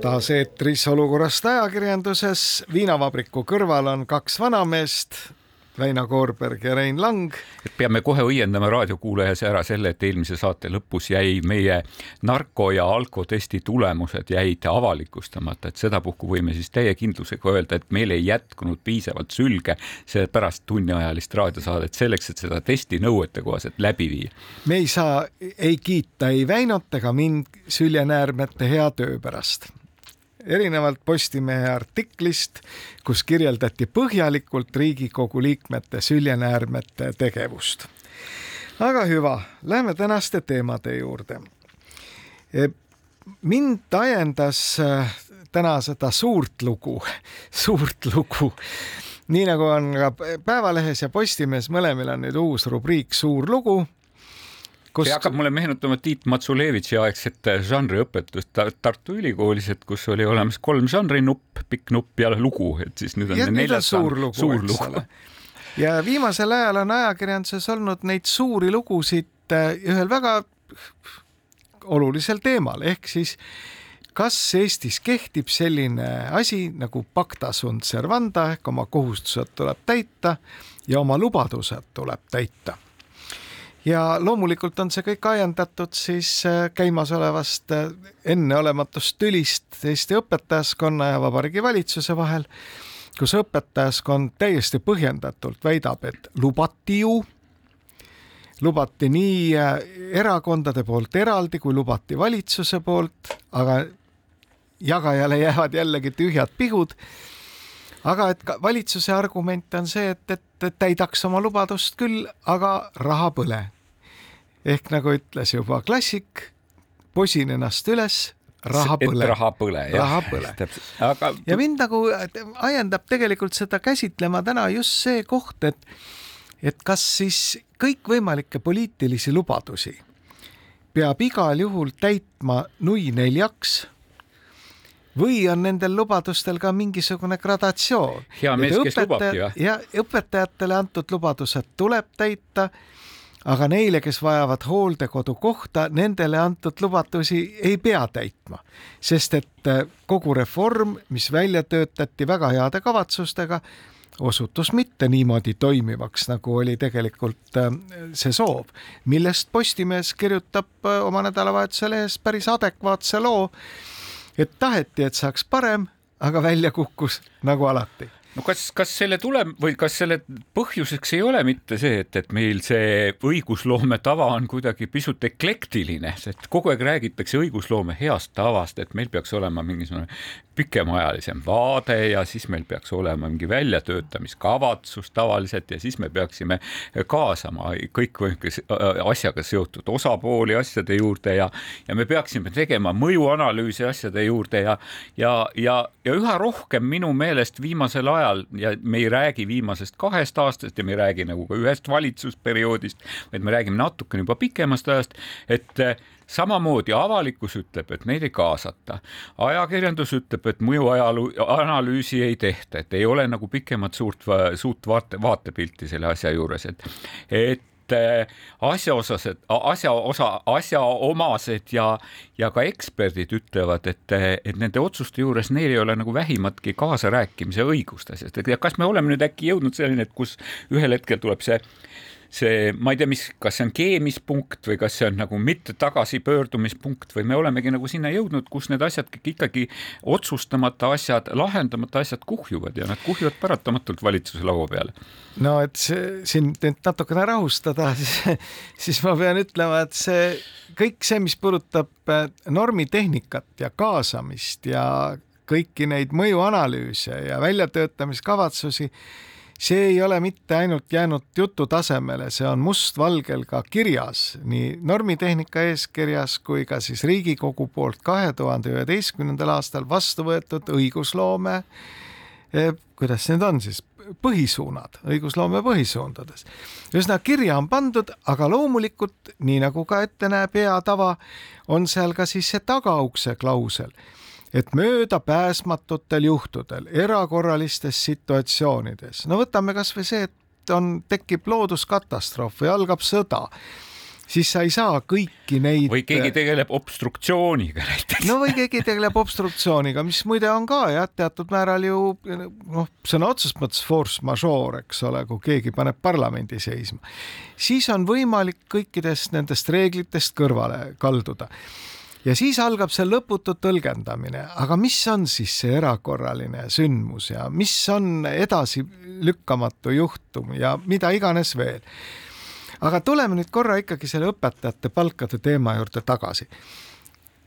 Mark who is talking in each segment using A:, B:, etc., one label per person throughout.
A: taas eetris olukorrast ajakirjanduses. viinavabriku kõrval on kaks vanameest, Väino Koorberg ja Rein Lang.
B: peame kohe õiendama raadiokuulajas ära selle, et eelmise saate lõpus jäi meie narko ja alkotesti tulemused jäid avalikustamata, et sedapuhku võime siis täie kindlusega öelda, et meil ei jätkunud piisavalt sülge pärast tunniajalist raadiosaadet selleks, et seda testi nõuetekohaselt läbi viia.
A: me ei saa ei kiita ei Väinot ega mind Sülje Näärmete hea töö pärast erinevalt Postimehe artiklist, kus kirjeldati põhjalikult Riigikogu liikmete süljenäärmete tegevust. aga hüva, lähme tänaste teemade juurde. E, mind ajendas äh, täna seda suurt lugu, suurt lugu nii nagu on ka Päevalehes ja Postimehes, mõlemil on nüüd uus rubriik Suur lugu
B: Kust... see hakkab mulle meenutama Tiit Matsulevitši aegset žanriõpetust Tartu Ülikoolis, et kus oli olemas kolm žanrinupp, pikk nupp ja lugu, et siis nüüd on
A: ja
B: neljas
A: suur lugu, suur lugu. ja viimasel ajal on ajakirjanduses olnud neid suuri lugusid äh, ühel väga olulisel teemal ehk siis kas Eestis kehtib selline asi nagu pacta sunt servanda ehk oma kohustused tuleb täita ja oma lubadused tuleb täita ja loomulikult on see kõik ajendatud siis äh, käimasolevast äh, enneolematust tülist Eesti õpetajaskonna ja Vabariigi Valitsuse vahel, kus õpetajaskond täiesti põhjendatult väidab, et lubati ju, lubati nii äh, erakondade poolt eraldi kui lubati valitsuse poolt, aga jagajale jäävad jällegi tühjad pihud. Aga et valitsuse argument on see, et, et täidaks oma lubadust küll, aga raha põle. ehk nagu ütles juba klassik, posin ennast üles, raha põle.
B: raha põle,
A: jah. raha põle. aga. ja mind nagu ajendab tegelikult seda käsitlema täna just see koht, et, et kas siis kõikvõimalikke poliitilisi lubadusi peab igal juhul täitma nui neljaks või on nendel lubadustel ka mingisugune gradatsioon?
B: hea mees, kes lubabki, jah?
A: ja õpetajatele antud lubadused tuleb täita, aga neile, kes vajavad hooldekodukohta, nendele antud lubadusi ei pea täitma, sest et äh, kogu reform, mis välja töötati väga heade kavatsustega, osutus mitte niimoodi toimivaks, nagu oli tegelikult äh, see soov, millest Postimees kirjutab äh, oma nädalavahetuse lehes päris adekvaatse loo et taheti, et saaks parem, aga välja kukkus nagu alati
B: no kas, kas selle tulem- või kas selle põhjuseks ei ole mitte see, et, et meil see õigusloome tava on kuidagi pisut eklektiline, sest kogu aeg räägitakse õigusloome heast tavast, et meil peaks olema mingisugune pikemaajalisem vaade ja siis meil peaks olema mingi väljatöötamiskavatsus tavaliselt ja siis me peaksime kaasama kõikvõimalikke asjaga seotud osapooli asjade juurde ja, ja me peaksime tegema mõjuanalüüsi asjade juurde ja, ja, ja, ja üha rohkem minu meelest viimasel ajal ja me ei räägi viimasest kahest aastast ja me ei räägi nagu ka ühest valitsusperioodist, vaid me räägime natukene juba pikemast ajast, et samamoodi avalikkus ütleb, et neid ei kaasata, ajakirjandus ütleb, et mõjuanalüüsi ei tehta, et ei ole nagu pikemat suurt, suurt vaate, vaatepilti selle asja juures, et, et asjaosased, asja osa, asjaomased ja, ja ka eksperdid ütlevad, et, et nende otsuste juures neil ei ole nagu vähimatki kaasarääkimise õigust asjast, et kas me oleme nüüd äkki jõudnud selleni, et kus ühel hetkel tuleb see see, ma ei tea, mis, kas see on keemispunkt või kas see on nagu mitte tagasipöördumispunkt või me olemegi nagu sinna jõudnud, kus need asjad ikkagi otsustamata asjad, lahendamata asjad kuhjuvad ja nad kuhjuvad paratamatult valitsuse laua peale.
A: no et see sind nüüd natukene rahustada, siis, ma pean ütlema, et see kõik see, mis puudutab äh, normitehnikat ja kaasamist ja kõiki neid mõjuanalüüse ja väljatöötamiskavatsusi see ei ole mitte ainult jäänud jutu tasemele, see on mustvalgel ka kirjas nii normitehnika eeskirjas kui ka siis Riigikogu poolt kahe tuhande üheteistkümnendal aastal vastu võetud õigusloome kuidas need on siis, põhisuunad, õigusloome põhisuundades. ühesõnaga kirja on pandud, aga loomulikult nii nagu ka ette näeb hea tava, on seal ka siis see tagaukse klausel, et möödapääsmatutel juhtudel, erakorralistes situatsioonides, no võtame kasvõi see, et on, tekib looduskatastroof või algab sõda siis sa ei saa kõiki neid.
B: või keegi tegeleb obstruktsiooniga näiteks.
A: no või keegi tegeleb obstruktsiooniga, mis muide on ka jah, teatud määral ju noh, sõna otseses mõttes force majeure, eks ole, kui keegi paneb parlamendi seisma, siis on võimalik kõikidest nendest reeglitest kõrvale kalduda ja siis algab see lõputu tõlgendamine, aga mis on siis see erakorraline sündmus ja mis on edasilükkamatu juhtum ja mida iganes veel aga tuleme nüüd korra ikkagi selle õpetajate palkade teema juurde tagasi.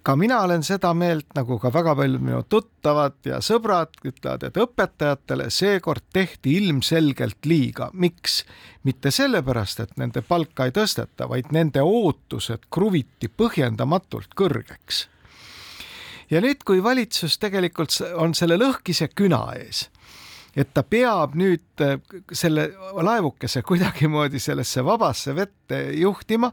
A: Ka mina olen seda meelt, nagu ka väga paljud minu tuttavad ja sõbrad ütlevad, et õpetajatele seekord tehti ilmselgelt liiga. miks? mitte sellepärast, et nende palka ei tõsteta, vaid nende ootused kruviti põhjendamatult kõrgeks. ja nüüd, kui valitsus tegelikult on selle lõhkise küna ees et ta peab nüüd äh, selle laevukese kuidagimoodi sellesse vabasse vette juhtima,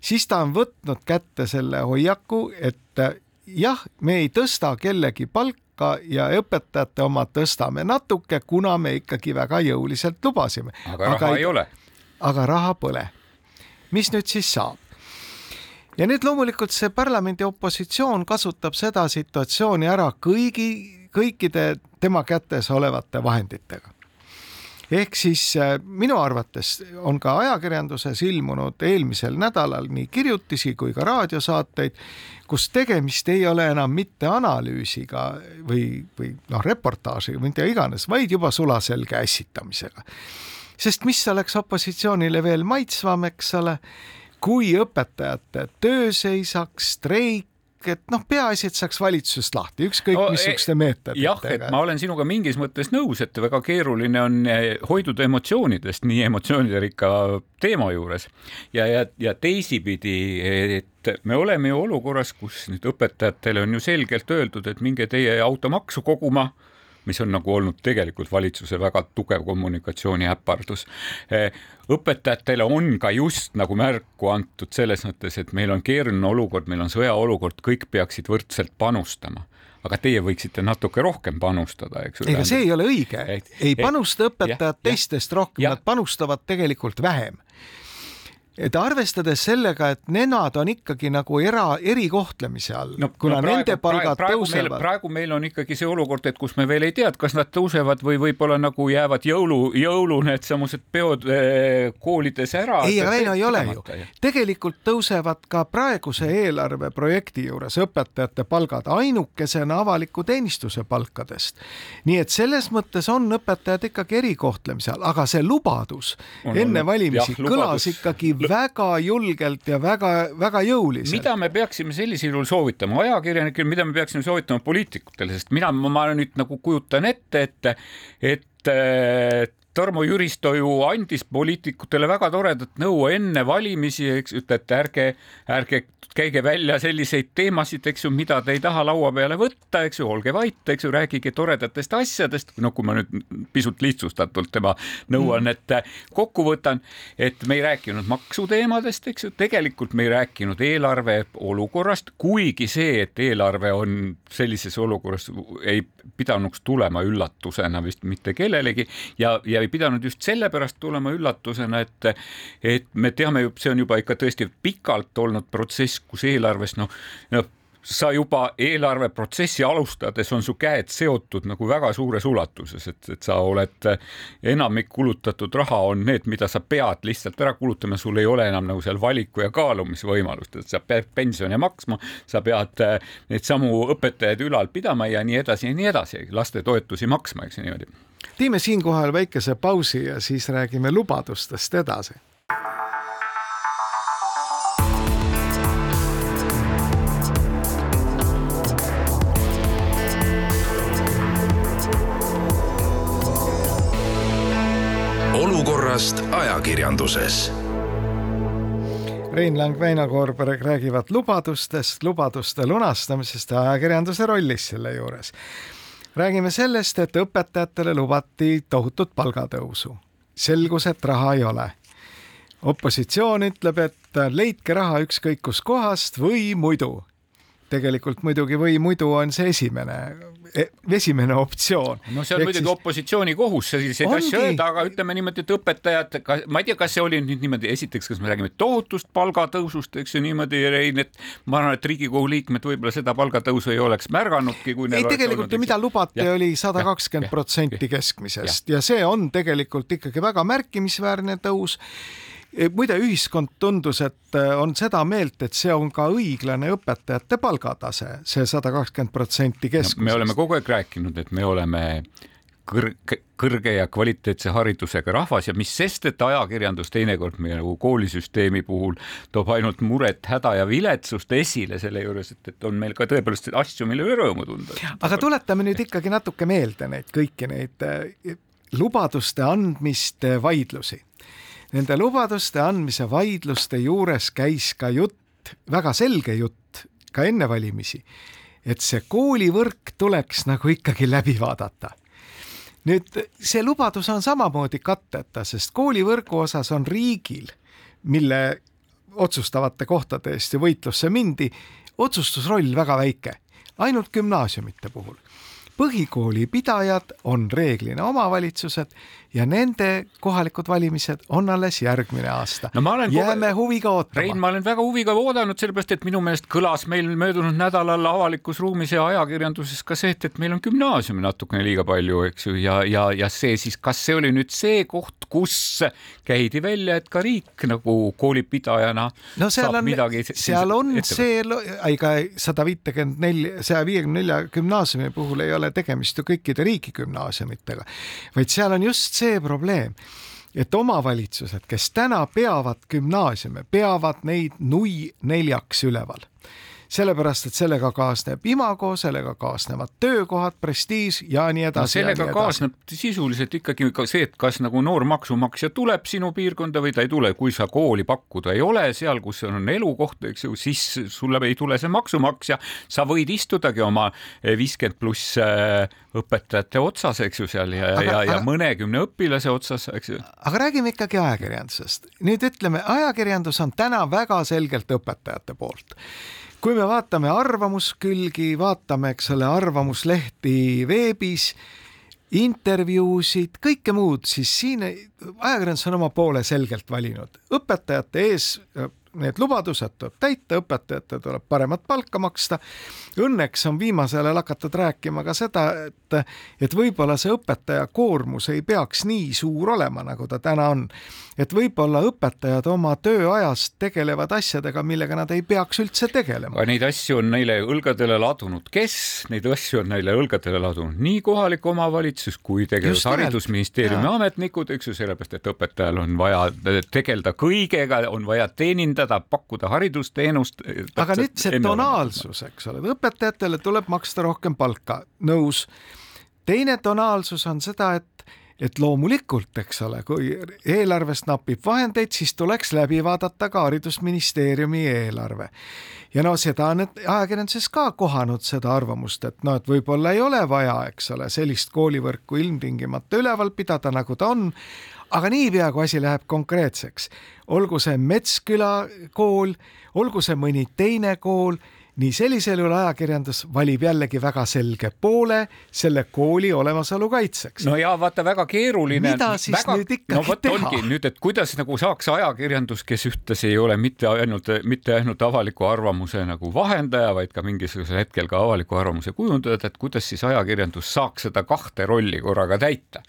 A: siis ta on võtnud kätte selle hoiaku, et äh, jah, me ei tõsta kellegi palka ja õpetajate oma tõstame natuke, kuna me ikkagi väga jõuliselt lubasime.
B: aga raha ei, ei ole.
A: aga raha pole. mis nüüd siis saab? ja nüüd loomulikult see parlamendi opositsioon kasutab seda situatsiooni ära kõigi kõikide tema kätes olevate vahenditega. ehk siis äh, minu arvates on ka ajakirjanduses ilmunud eelmisel nädalal nii kirjutisi kui ka raadiosaateid, kus tegemist ei ole enam mitte analüüsiga või, või noh, reportaažiga mida iganes, vaid juba sulaselge ässitamisega. sest mis oleks opositsioonile veel maitsvam, eks ole kui õpetajate tööseisaks, streik, et noh, peaasi, et saaks valitsusest lahti, ükskõik no, missuguste meetoditega.
B: jah, et ma olen sinuga mingis mõttes nõus, et väga keeruline on eh, hoiduda emotsioonidest nii emotsioonidrikka teema juures ja, ja, ja teisipidi, et me oleme ju olukorras, kus nüüd õpetajatele on ju selgelt öeldud, et minge teie automaksu koguma mis on nagu olnud tegelikult valitsuse väga tugev kommunikatsiooniäpardus. Eh, õpetajatele on ka just nagu märku antud selles mõttes, et meil on keeruline olukord, meil on sõjaolukord, kõik peaksid võrdselt panustama aga teie võiksite natuke rohkem panustada, eks.
A: ega see ei ole õige, ei panusta õpetajad teistest rohkem, nad panustavad tegelikult vähem et arvestades sellega, et nemad on ikkagi nagu era, erikohtlemise all no,, kuna no, praegu, nende palgad praegu, tõusevad.
B: praegu meil on ikkagi see olukord, et kus me veel ei tea, kas nad tõusevad või võib-olla nagu jäävad jõulu, jõulu needsamused peod eh, koolides ära.
A: ei, aga Väino ei ole ju. tegelikult tõusevad ka praeguse eelarveprojekti juures õpetajate palgad ainukesena avaliku teenistuse palkadest. nii et selles mõttes on õpetajad ikkagi erikohtlemise all, aga see lubadus on, enne valimisi jah, kõlas ikkagi väga julgelt ja väga-väga jõuliselt.
B: mida me peaksime sellisel juhul soovitama ajakirjanikele, mida me peaksime soovitama poliitikutele, sest mina, ma nüüd nagu kujutan ette, et, et Tarmo Jüristo ju andis poliitikutele väga toredat nõu enne valimisi, eks ütle, et ärge, ärge käige välja selliseid teemasid, eks ju, mida te ei taha laua peale võtta, eks ju, olge vait, eks ju, rääkige toredatest asjadest, no kui ma nüüd pisut lihtsustatult tema nõuannet mm. kokku võtan, et me ei rääkinud maksuteemadest, eks ju, tegelikult me ei rääkinud eelarve olukorrast, kuigi see, et eelarve on sellises olukorras, ei pidanuks tulema üllatusena vist mitte kellelegi ja, ja ja ei pidanud just sellepärast tulema üllatusena, et et me teame see on juba ikka tõesti pikalt olnud protsess, kus eelarves noh, noh sa juba eelarveprotsessi alustades on su käed seotud nagu väga suures ulatuses, et, et sa oled, enamik kulutatud raha on need, mida sa pead lihtsalt ära kulutama, sul ei ole enam nagu seal valiku ja kaalumisvõimalust, et sa pead pensione maksma, sa pead neid samu õpetajaid ülal pidama ja nii edasi ja nii edasi, lastetoetusi maksma, eks niimoodi
A: teeme siinkohal väikese pausi ja siis räägime lubadustest edasi.
C: Olukorrast ajakirjanduses
A: Rein Lang, Väino Koorberg räägivad lubadustest, lubaduste lunastamisest ja ajakirjanduse rollist selle juures räägime sellest, et õpetajatele lubati tohutut palgatõusu. selgus, et raha ei ole. opositsioon ütleb, et leidke raha ükskõik kuskohast või muidu tegelikult muidugi või muidu on see esimene, e, esimene optsioon.
B: no see on Ehk muidugi siis... opositsiooni kohus selliseid asju öelda, aga ütleme niimoodi, et õpetajad, ma ei tea, kas see oli nüüd niimoodi, esiteks, kas me räägime tohutust palgatõusust, eks ju niimoodi, Rein, et ma arvan, et Riigikogu liikmed võib-olla seda palgatõusu ei oleks märganudki, kui
A: ei, tegelikult ju mida lubati, oli sada kakskümmend protsenti keskmisest. Ja. ja see on tegelikult ikkagi väga märkimisväärne tõus muide, ühiskond tundus, et eh, on seda meelt, et see on ka õiglane õpetajate palgatase see, see sada kakskümmend protsenti keskmisest no,.
B: me oleme kogu aeg rääkinud, et me oleme kõrge, kõrge ja kvaliteetse haridusega rahvas ja mis sest, et ajakirjandus teinekord meie nagu koolisüsteemi puhul toob ainult muret, häda ja viletsust esile selle juures, et, et on meil ka tõepoolest asju, mille üle rõõmu tunda.
A: aga tuletame nüüd ikkagi natuke meelde neid kõiki neid eh, lubaduste andmiste vaidlusi nende lubaduste andmise vaidluste juures käis ka jutt, väga selge jutt ka enne valimisi, et see koolivõrk tuleks nagu ikkagi läbi vaadata. nüüd see lubadus on samamoodi katteta, sest koolivõrgu osas on riigil, mille otsustavate kohtade eest ju võitlusse mindi, otsustusroll väga väike, ainult gümnaasiumite puhul põhikooli pidajad on reeglina omavalitsused ja nende kohalikud valimised on alles järgmine aasta no,. jääme kogu... huviga ootama.
B: Rein, ma olen väga huviga oodanud, sellepärast et minu meelest kõlas meil möödunud nädalal avalikus ruumis ja ajakirjanduses ka see, et, et meil on gümnaasiumi natukene liiga palju, eks ju, ja, ja, ja see siis, kas see oli nüüd see koht, kus käidi välja, et ka riik nagu koolipidajana
A: no seal on, seal on see, ega sada viitekümmet nelja, saja viiekümne nelja gümnaasiumi puhul ei ole ole tegemist ju kõikide riigigümnaasiumitega, vaid seal on just see probleem, et omavalitsused, kes täna peavad gümnaasiume, peavad neid nui neljaks üleval sellepärast et sellega kaasneb imago, sellega kaasnevad töökohad, prestiiž ja nii edasi no,.
B: sellega kaasneb sisuliselt ikkagi ka see, et kas nagu noor maksumaksja tuleb sinu piirkonda või ta ei tule, kui sa kooli pakkuda ei ole seal, kus on elukoht, eks ju, siis sulle ei tule see maksumaksja, sa võid istudagi oma viiskümmend pluss äh, õpetajate otsas, eks ju, seal ja, ja, ja aga, mõnekümne õpilase otsas, eks ju.
A: aga räägime ikkagi ajakirjandusest. nüüd ütleme, ajakirjandus on täna väga selgelt õpetajate poolt kui me vaatame arvamuskülgi, vaatame, eks ole, arvamuslehti veebis, intervjuusid, kõike muud, siis siin ajakirjandus on oma poole selgelt valinud. õpetajate ees need lubadused tuleb täita, õpetajatele tuleb paremat palka maksta. Õnneks on viimasel ajal hakatud rääkima ka seda, et, et võib-olla see õpetaja koormus ei peaks nii suur olema, nagu ta täna on. et võib-olla õpetajad oma tööajast tegelevad asjadega, millega nad ei peaks üldse tegelema.
B: aga neid asju on neile õlgadele ladunud, kes neid asju on neile õlgadele ladunud, nii kohalik omavalitsus kui tegelikult haridusministeeriumi ametnikud, eks ju, sellepärast et õpetajal on vaja tegeleda kõigega, on vaja teenindada edendada, pakkuda haridusteenust.
A: aga nüüd see tonaalsus, eks ole, õpetajatele tuleb maksta rohkem palka, nõus. teine tonaalsus on seda, et et loomulikult, eks ole, kui eelarvest napib vahendeid, siis tuleks läbi vaadata ka haridusministeeriumi eelarve. ja no seda on ajakirjanduses ka kohanud, seda arvamust, et noh, et võib-olla ei ole vaja, eks ole, sellist koolivõrku ilmtingimata üleval pidada, nagu ta on, aga niipea, kui asi läheb konkreetseks, olgu see Metsküla kool, olgu see mõni teine kool nii sellisel juhul ajakirjandus valib jällegi väga selge poole selle kooli olemasolu kaitseks.
B: no ja vaata, väga keeruline.
A: mida siis
B: väga,
A: nüüd ikkagi no, võt, teha?
B: nüüd, et kuidas nagu saaks ajakirjandus, kes ühtlasi ei ole mitte ainult, mitte ainult avaliku arvamuse nagu vahendaja, vaid ka mingisugusel hetkel ka avaliku arvamuse kujundaja, et kuidas siis ajakirjandus saaks seda kahte rolli korraga täita.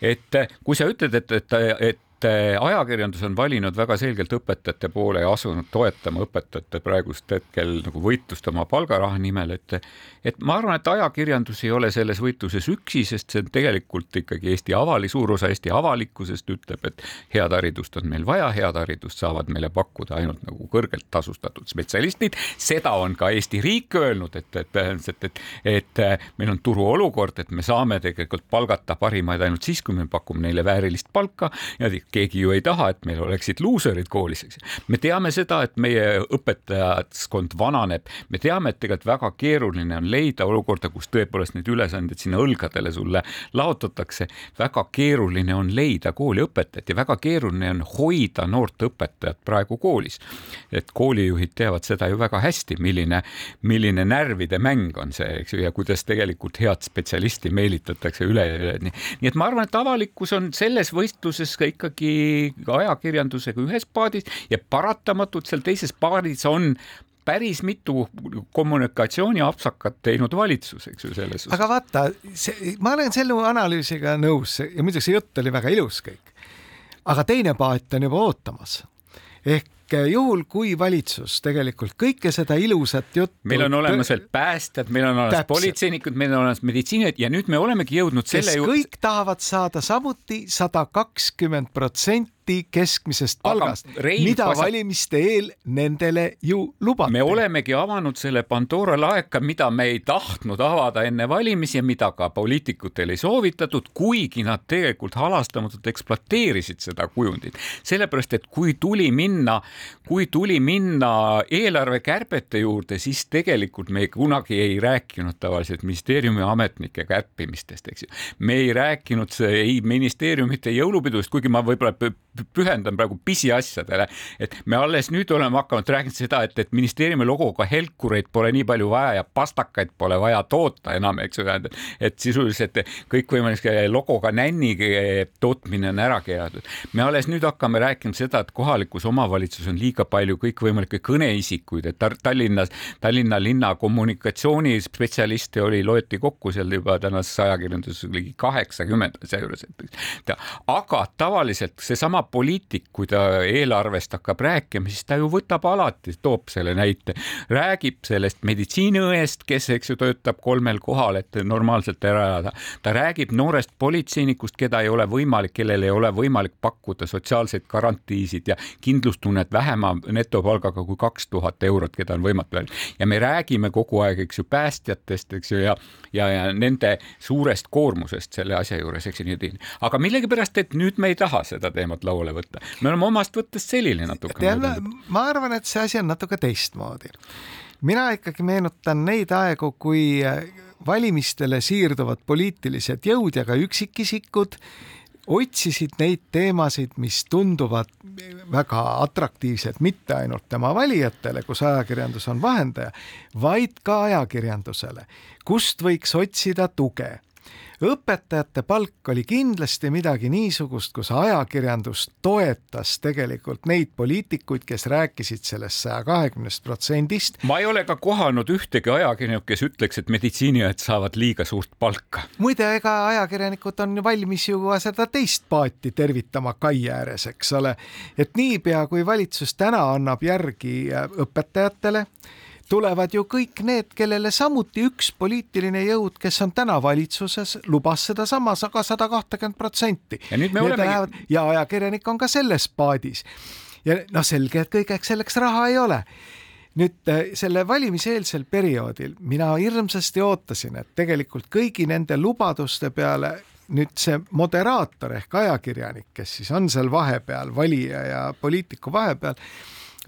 B: et kui sa ütled, et, et, et et eh, ajakirjandus on valinud väga selgelt õpetajate poole ja asunud toetama õpetajate praegust hetkel nagu võitlust oma palgaraha nimel, et et ma arvan, et ajakirjandus ei ole selles võitluses üksi, sest see on tegelikult ikkagi Eesti avali, suur osa Eesti avalikkusest ütleb, et head haridust on meil vaja, head haridust saavad meile pakkuda ainult nagu kõrgelt tasustatud spetsialistid. seda on ka Eesti riik öelnud, et, et, et, et, et meil on turuolukord, et me saame tegelikult palgata parimaid ainult siis, kui me pakume neile väärilist palka ja keegi ju ei taha, et meil oleksid luuserid koolis, eks. me teame seda, et meie õpetajaskond vananeb, me teame, et tegelikult väga keeruline on leida olukorda, kus tõepoolest neid ülesandeid sinna õlgadele sulle laotatakse. väga keeruline on leida kooliõpetajat ja väga keeruline on hoida noort õpetajat praegu koolis. et koolijuhid teavad seda ju väga hästi, milline, milline närvide mäng on see, eks ju, ja kuidas tegelikult head spetsialisti meelitatakse üle, üle. nii et ma arvan, et avalikkus on selles võistluses ka ikkagi ajakirjandusega ühes paadis ja paratamatult seal teises paadis on päris mitu kommunikatsiooniapsakat teinud valitsus, eks ju, selles
A: suhtes. aga vaata, see, ma olen selle analüüsiga nõus ja muidugi see jutt oli väga ilus kõik. aga teine paat on juba ootamas ehk juhul, kui valitsus tegelikult kõike seda ilusat juttu.
B: meil on olemas veel päästjad, meil on olemas politseinikud, meil on olemas meditsiinid ja nüüd me olemegi jõudnud selle
A: juurde. kõik tahavad saada samuti sada kakskümmend protsenti protsenti keskmisest palgast, mida pasa... valimiste eel nendele ju lubati.
B: me olemegi avanud selle Pandora laeka, mida me ei tahtnud avada enne valimisi ja mida ka poliitikutel ei soovitatud, kuigi nad tegelikult halastamatult ekspluateerisid seda kujundit. sellepärast, et kui tuli minna, kui tuli minna eelarvekärbete juurde, siis tegelikult me ei, kunagi ei rääkinud tavaliselt ministeeriumi ametnike kärpimistest, eks ju. me ei rääkinud ei ministeeriumite jõulupidudest, kuigi ma võib-olla pühendan praegu pisiasjadele, et me alles nüüd oleme hakanud rääkima seda, et, et ministeeriumi logoga helkureid pole nii palju vaja ja pastakaid pole vaja toota enam, eks ju, tähendab, et sisuliselt kõikvõimalik logoga nänni tootmine on ära keelatud. me alles nüüd hakkame rääkima seda, et kohalikus omavalitsuses on liiga palju kõikvõimalikke kõneisikuid, et Tallinnas, Tallinna linna kommunikatsioonispetsialiste oli, loeti kokku seal juba tänases ajakirjanduses ligi kaheksakümmend seejuures, et. Aga tavaliselt seesama poliitik, kui ta eelarvest hakkab rääkima, siis ta ju võtab alati, toob selle näite, räägib sellest meditsiiniõest, kes, eks ju, töötab kolmel kohal, et normaalselt ära elada. ta räägib noorest politseinikust, keda ei ole võimalik, kellel ei ole võimalik pakkuda sotsiaalseid garantiisid ja kindlustunnet vähema netopalgaga kui kaks tuhat eurot, keda on võimatu välja. ja me räägime kogu aeg, eks ju, päästjatest, eks ju, ja, ja, ja nende suurest koormusest selle asja juures, eks ju, nii edasi. aga millegipärast, et nüüd me ei taha seda teemat lauale võtta. me oleme omast võttest selline natuke.
A: ma arvan, et see asi on natuke teistmoodi. mina ikkagi meenutan neid aegu, kui äh, valimistele siirduvad poliitilised jõud ja ka üksikisikud otsisid neid teemasid, mis tunduvad väga atraktiivsed mitte ainult tema valijatele, kus ajakirjandus on vahendaja, vaid ka ajakirjandusele, kust võiks otsida tuge õpetajate palk oli kindlasti midagi niisugust, kus ajakirjandus toetas tegelikult neid poliitikuid, kes rääkisid sellest saja kahekümnest protsendist.
B: ma ei ole ka kohanud ühtegi ajakirjanikku, kes ütleks, et meditsiiniõed saavad liiga suurt palka.
A: muide, ega ajakirjanikud on valmis ju ka seda teist paati tervitama kai ääres, eks ole, et niipea kui valitsus täna annab järgi õpetajatele tulevad ju kõik need, kellele samuti üks poliitiline jõud, kes on täna valitsuses, lubas sedasama, aga sada kahtekümmet protsenti.
B: ja nüüd me olemegi. Lähevad...
A: ja ajakirjanik on ka selles paadis. ja noh, selge, et kõigeks selleks raha ei ole nüüd äh, selle valimiseelsel perioodil mina hirmsasti ootasin, et tegelikult kõigi nende lubaduste peale nüüd see moderaator ehk ajakirjanik, kes siis on seal vahepeal, valija ja poliitiku vahepeal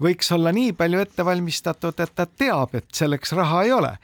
A: võiks olla nii palju ette valmistatud, et ta teab, et selleks raha ei ole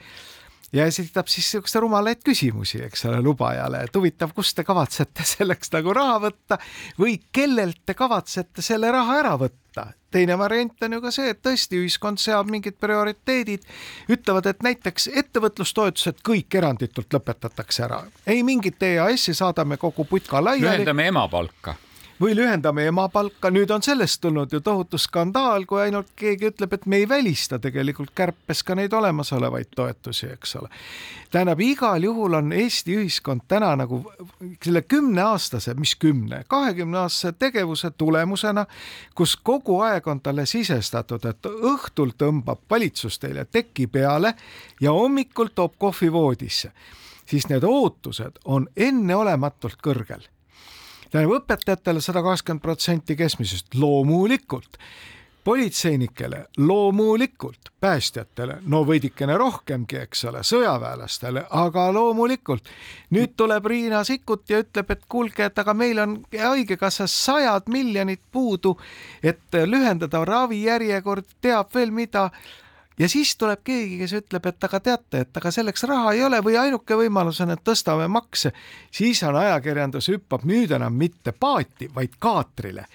A: ja esitab siis niisuguseid rumalaid küsimusi, eks ole, lubajale, et huvitav, kust te kavatsete selleks nagu raha võtta või kellelt te kavatsete selle raha ära võtta. teine variant on ju ka see, et tõesti ühiskond seab mingid prioriteedid, ütlevad, et näiteks ettevõtlustoetused kõik eranditult lõpetatakse ära, ei mingit EAS-i, saadame kogu putka laiali.
B: lühendame emapalka
A: või lühendame emapalka, nüüd on sellest tulnud ju tohutu skandaal, kui ainult keegi ütleb, et me ei välista tegelikult kärpes ka neid olemasolevaid toetusi, eks ole. tähendab, igal juhul on Eesti ühiskond täna nagu selle kümneaastase, mis kümne, kahekümne aastase tegevuse tulemusena, kus kogu aeg on talle sisestatud, et õhtul tõmbab valitsus teile teki peale ja hommikul toob kohvi voodisse, siis need ootused on enneolematult kõrgel tähendab õpetajatele sada kakskümmend protsenti keskmisest, loomulikult politseinikele loomulikult, päästjatele, no veidikene rohkemgi, eks ole, sõjaväelastele, aga loomulikult. nüüd tuleb Riina Sikkut ja ütleb, et kuulge, et aga meil on haigekassas sajad miljonid puudu, et lühendada ravijärjekord, teab veel mida ja siis tuleb keegi, kes ütleb, et aga teate, et aga selleks raha ei ole või ainuke võimalus on, et tõstame makse, siis on ajakirjandus hüppab nüüd enam mitte paati, vaid kaatrile.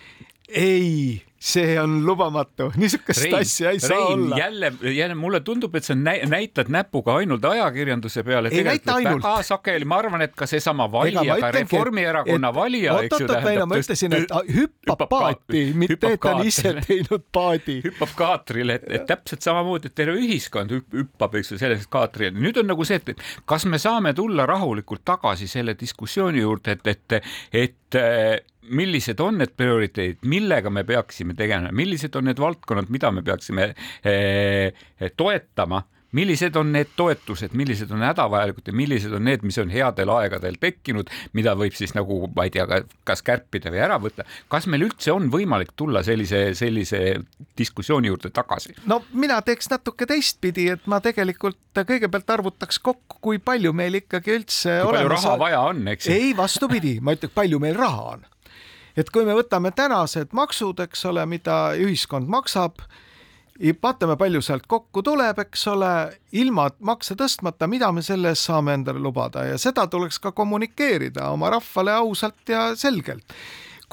A: ei see on lubamatu, niisugust asja ei Rein, saa olla.
B: jälle, jälle mulle tundub, et sa näitad näpuga ainult ajakirjanduse peale.
A: ei näita ainult.
B: väga sageli, ma arvan, et ka seesama valija, ka Reformierakonna et, valija,
A: eks ju. oot-oot, ma ütlesin, et hüppab paati, mitte et ta on ise teinud paadi.
B: hüppab kaatrile, et, et täpselt samamoodi, et terve ühiskond hüppab, eks ju, sellest kaatrile. nüüd on nagu see, et kas me saame tulla rahulikult tagasi selle diskussiooni juurde, et, et, et millised on need prioriteedid, millega me peaksime tegelema, millised on need valdkonnad, mida me peaksime eh, toetama millised on need toetused, millised on hädavajalikud ja millised on need, mis on headel aegadel tekkinud, mida võib siis nagu, ma ei tea, kas kärpida või ära võtta. kas meil üldse on võimalik tulla sellise, sellise diskussiooni juurde tagasi?
A: no mina teeks natuke teistpidi, et ma tegelikult kõigepealt arvutaks kokku, kui palju meil ikkagi üldse
B: kui palju raha vaja on, eks
A: ei, vastupidi, ma ütleks, palju meil raha on et kui me võtame tänased maksud, eks ole, mida ühiskond maksab, vaatame, palju sealt kokku tuleb, eks ole, ilma makse tõstmata, mida me selle eest saame endale lubada? Ja seda tuleks ka kommunikeerida oma rahvale ausalt ja selgelt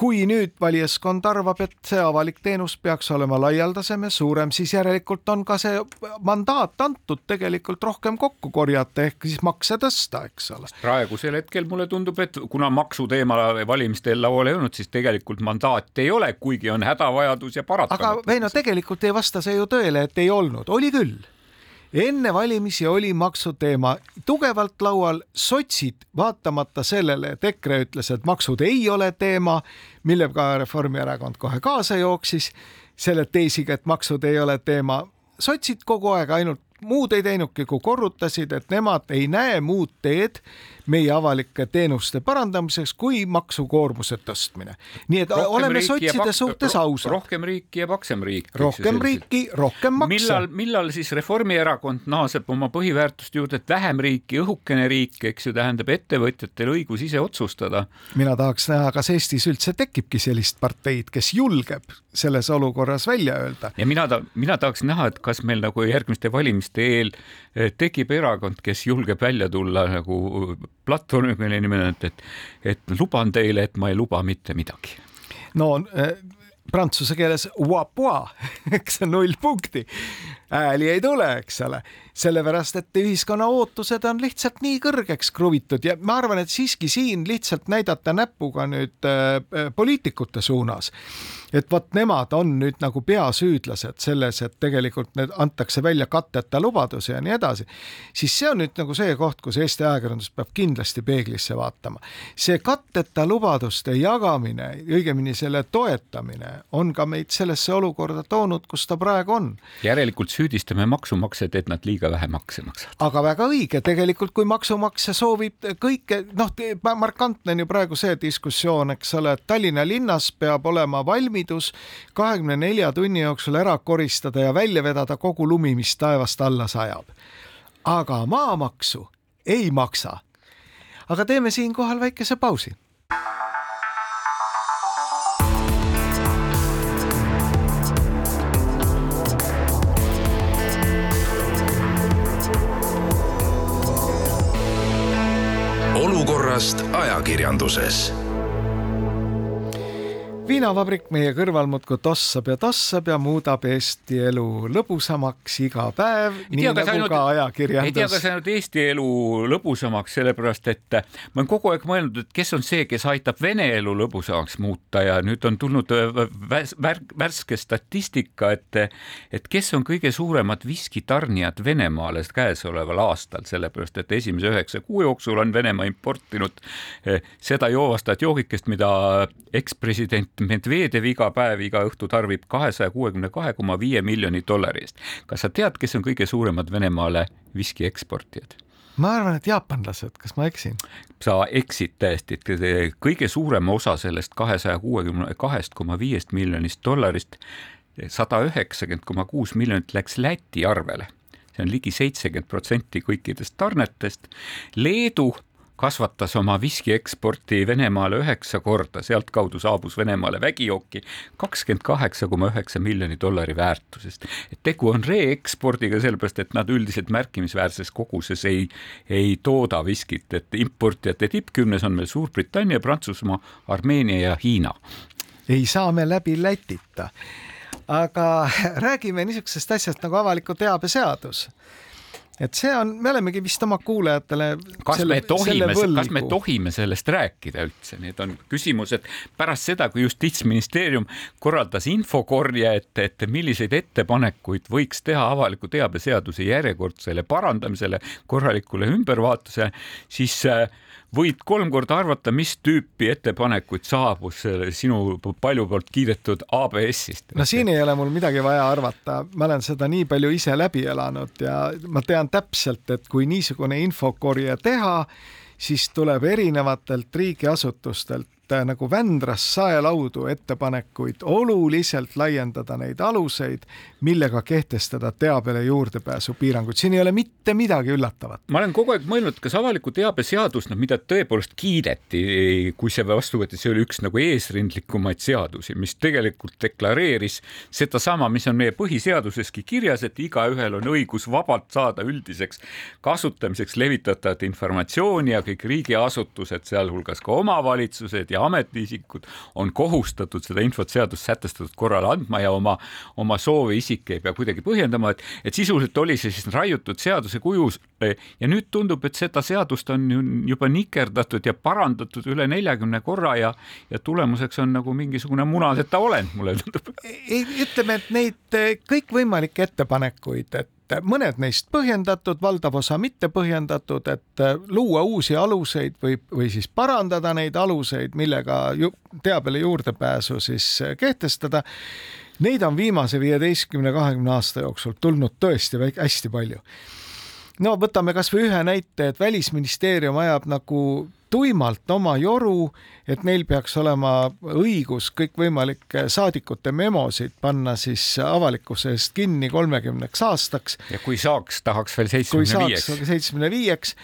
A: kui nüüd valijaskond arvab, et see avalik teenus peaks olema laialdasem ja suurem, siis järelikult on ka see mandaat antud tegelikult rohkem kokku korjata ehk siis makse tõsta, eks ole.
B: praegusel hetkel mulle tundub, et kuna maksuteema valimistel laual ei olnud, siis tegelikult mandaati ei ole, kuigi on hädavajadus ja paratamatus.
A: aga Veino, tegelikult ei vasta see ju tõele, et ei olnud, oli küll enne valimisi oli maksuteema tugevalt laual, sotsid, vaatamata sellele, et EKRE ütles, et maksud ei ole teema, millega Reformierakond kohe kaasa jooksis, selle teesiga, et maksud ei ole teema, sotsid kogu aeg ainult muud ei teinudki, kui korrutasid, et nemad ei näe muud teed meie avalike teenuste parandamiseks kui maksukoormuse tõstmine. nii et rohkem oleme sotside suhtes ausad.
B: rohkem riiki ja paksem riik.
A: rohkem riiki, rohkem makse.
B: millal, millal siis Reformierakond naaseb oma põhiväärtuste juurde, et vähem riiki, õhukene riik, eks ju, tähendab ettevõtjatel õigus ise otsustada.
A: mina tahaks näha, kas Eestis üldse tekibki sellist parteid, kes julgeb selles olukorras välja öelda.
B: ja mina ta-, mina tahaks näha, et kas meil nagu järgmiste valimiste eel eh, tekib erakond, kes julgeb välja tulla nagu platvormiga, mille nimi on, et, et, luban teile, et ma ei luba mitte midagi.
A: no äh, prantsuse keeles eks null punkti, hääli ei tule, eks ole, sellepärast et ühiskonna ootused on lihtsalt nii kõrgeks kruvitud ja ma arvan, et siiski siin lihtsalt näidata näpuga nüüd äh, poliitikute suunas et vot nemad on nüüd nagu peasüüdlased selles, et tegelikult need antakse välja katteta lubadusi ja nii edasi, siis see on nüüd nagu see koht, kus Eesti ajakirjandus peab kindlasti peeglisse vaatama. see katteta lubaduste jagamine, õigemini selle toetamine on ka meid sellesse olukorda toonud, kus ta praegu on.
B: järelikult süüdistame maksumaksjaid, et nad liiga vähe makse maksavad.
A: aga väga õige, tegelikult kui maksumaksja soovib kõike, noh, markantne on ju praegu see diskussioon, eks ole, et Tallinna linnas peab olema valmidus kahekümne nelja tunni jooksul ära koristada ja välja vedada kogu lumi, mis taevast alla sajab. aga maamaksu ei maksa. aga teeme siinkohal väikese pausi
C: olukorrast ajakirjanduses
A: viinavabrik meie kõrval muudkui tossab ja tossab ja muudab Eesti elu lõbusamaks iga päev, nii nagu ainult, ka ajakirjandus.
B: ei tea, kas ainult Eesti elu lõbusamaks, sellepärast et ma olen kogu aeg mõelnud, et kes on see, kes aitab Vene elu lõbusamaks muuta ja nüüd on tulnud värs, värske statistika, et, et kes on kõige suuremad viskitarnijad Venemaale käesoleval aastal, sellepärast et esimese üheksa kuu jooksul on Venemaa importinud seda joovastajat joogikest, mida ekspresident Medvedev iga päev, iga õhtu tarbib kahesaja kuuekümne kahe koma viie miljoni dollari eest. kas sa tead, kes on kõige suuremad Venemaale viski eksportijad?
A: ma arvan, et jaapanlased, kas ma eksin?
B: sa eksid täiesti, et kõige suurema osa sellest kahesaja kuuekümne kahest koma viiest miljonist dollarist sada üheksakümmend koma kuus miljonit läks Läti arvele, see on ligi seitsekümmend protsenti kõikidest tarnetest. Leedu kasvatas oma viski eksporti Venemaale üheksa korda, sealtkaudu saabus Venemaale vägijooki kakskümmend kaheksa koma üheksa miljoni dollari väärtusest. et tegu on reekspordiga, sellepärast et nad üldiselt märkimisväärses koguses ei, ei tooda viskit, et importijate tippkümnes on meil Suurbritannia, Prantsusmaa, Armeenia ja Hiina.
A: ei saa me läbi Lätita aga räägime niisugusest asjast nagu avaliku teabe seadus et see on, me olemegi vist oma kuulajatele.
B: kas selle, me tohime, kas me tohime sellest rääkida üldse, need on küsimused pärast seda, kui justiitsministeerium korraldas infokorje, et, et milliseid ettepanekuid võiks teha avaliku teabe seaduse järjekordsele parandamisele, korralikule ümbervaatusele, siis äh, võid kolm korda arvata, mis tüüpi ettepanekuid saabus sinu palju poolt kiidetud ABS-ist.
A: no siin ei ole mul midagi vaja arvata, ma olen seda nii palju ise läbi elanud ja ma tean täpselt, et kui niisugune infokorje teha, siis tuleb erinevatelt riigiasutustelt nagu Vändrast saelaudu ettepanekuid oluliselt laiendada neid aluseid, millega kehtestada teabele juurdepääsu piiranguid. siin ei ole mitte midagi üllatavat.
B: ma olen kogu aeg mõelnud, kas avaliku teabe seadus, noh, mida tõepoolest kiideti, kui see vastu võeti, see oli üks nagu eesrindlikumaid seadusi, mis tegelikult deklareeris sedasama, mis on meie põhiseaduseski kirjas, et igaühel on õigus vabalt saada üldiseks kasutamiseks levitatavat informatsiooni ja kõik riigiasutused, sealhulgas ka omavalitsused ja ametiisikud on kohustatud seda infot seadus sätestatud korral andma ja oma, oma soovi isik ei pea kuidagi põhjendama, et, et sisuliselt oli see siis raiutud seaduse kujus ja nüüd tundub, et seda seadust on juba nikerdatud ja parandatud üle neljakümne korra ja, ja tulemuseks on nagu mingisugune munaseta olend, mulle tundub.
A: ütleme, et neid kõikvõimalikke ettepanekuid, et et mõned neist põhjendatud, valdav osa mitte põhjendatud, et äh, luua uusi aluseid või, või siis parandada neid aluseid, millega ju, teabele juurdepääsu siis äh, kehtestada. Neid on viimase viieteistkümne, kahekümne aasta jooksul tulnud tõesti hästi palju. No võtame kasvõi ühe näite, et Välisministeerium ajab nagu tuimalt oma joru, et neil peaks olema õigus kõikvõimalikke saadikute memosid panna siis avalikkuse eest kinni kolmekümneks aastaks.
B: ja kui saaks, tahaks veel seitsmekümne viieks.
A: seitsmekümne viieks,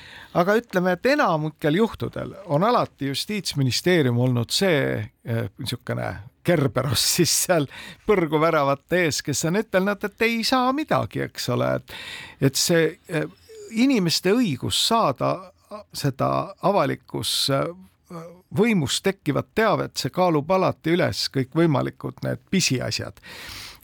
A: aga ütleme, et enamikel juhtudel on alati justiitsministeerium olnud see eh, niisugune Kerberos siis seal põrguväravate ees, kes on ütelnud, et ei saa midagi, eks ole, et et see eh, inimeste õigus saada seda avalikus äh, võimus tekkivat teavet, see kaalub alati üles kõikvõimalikud need pisiasjad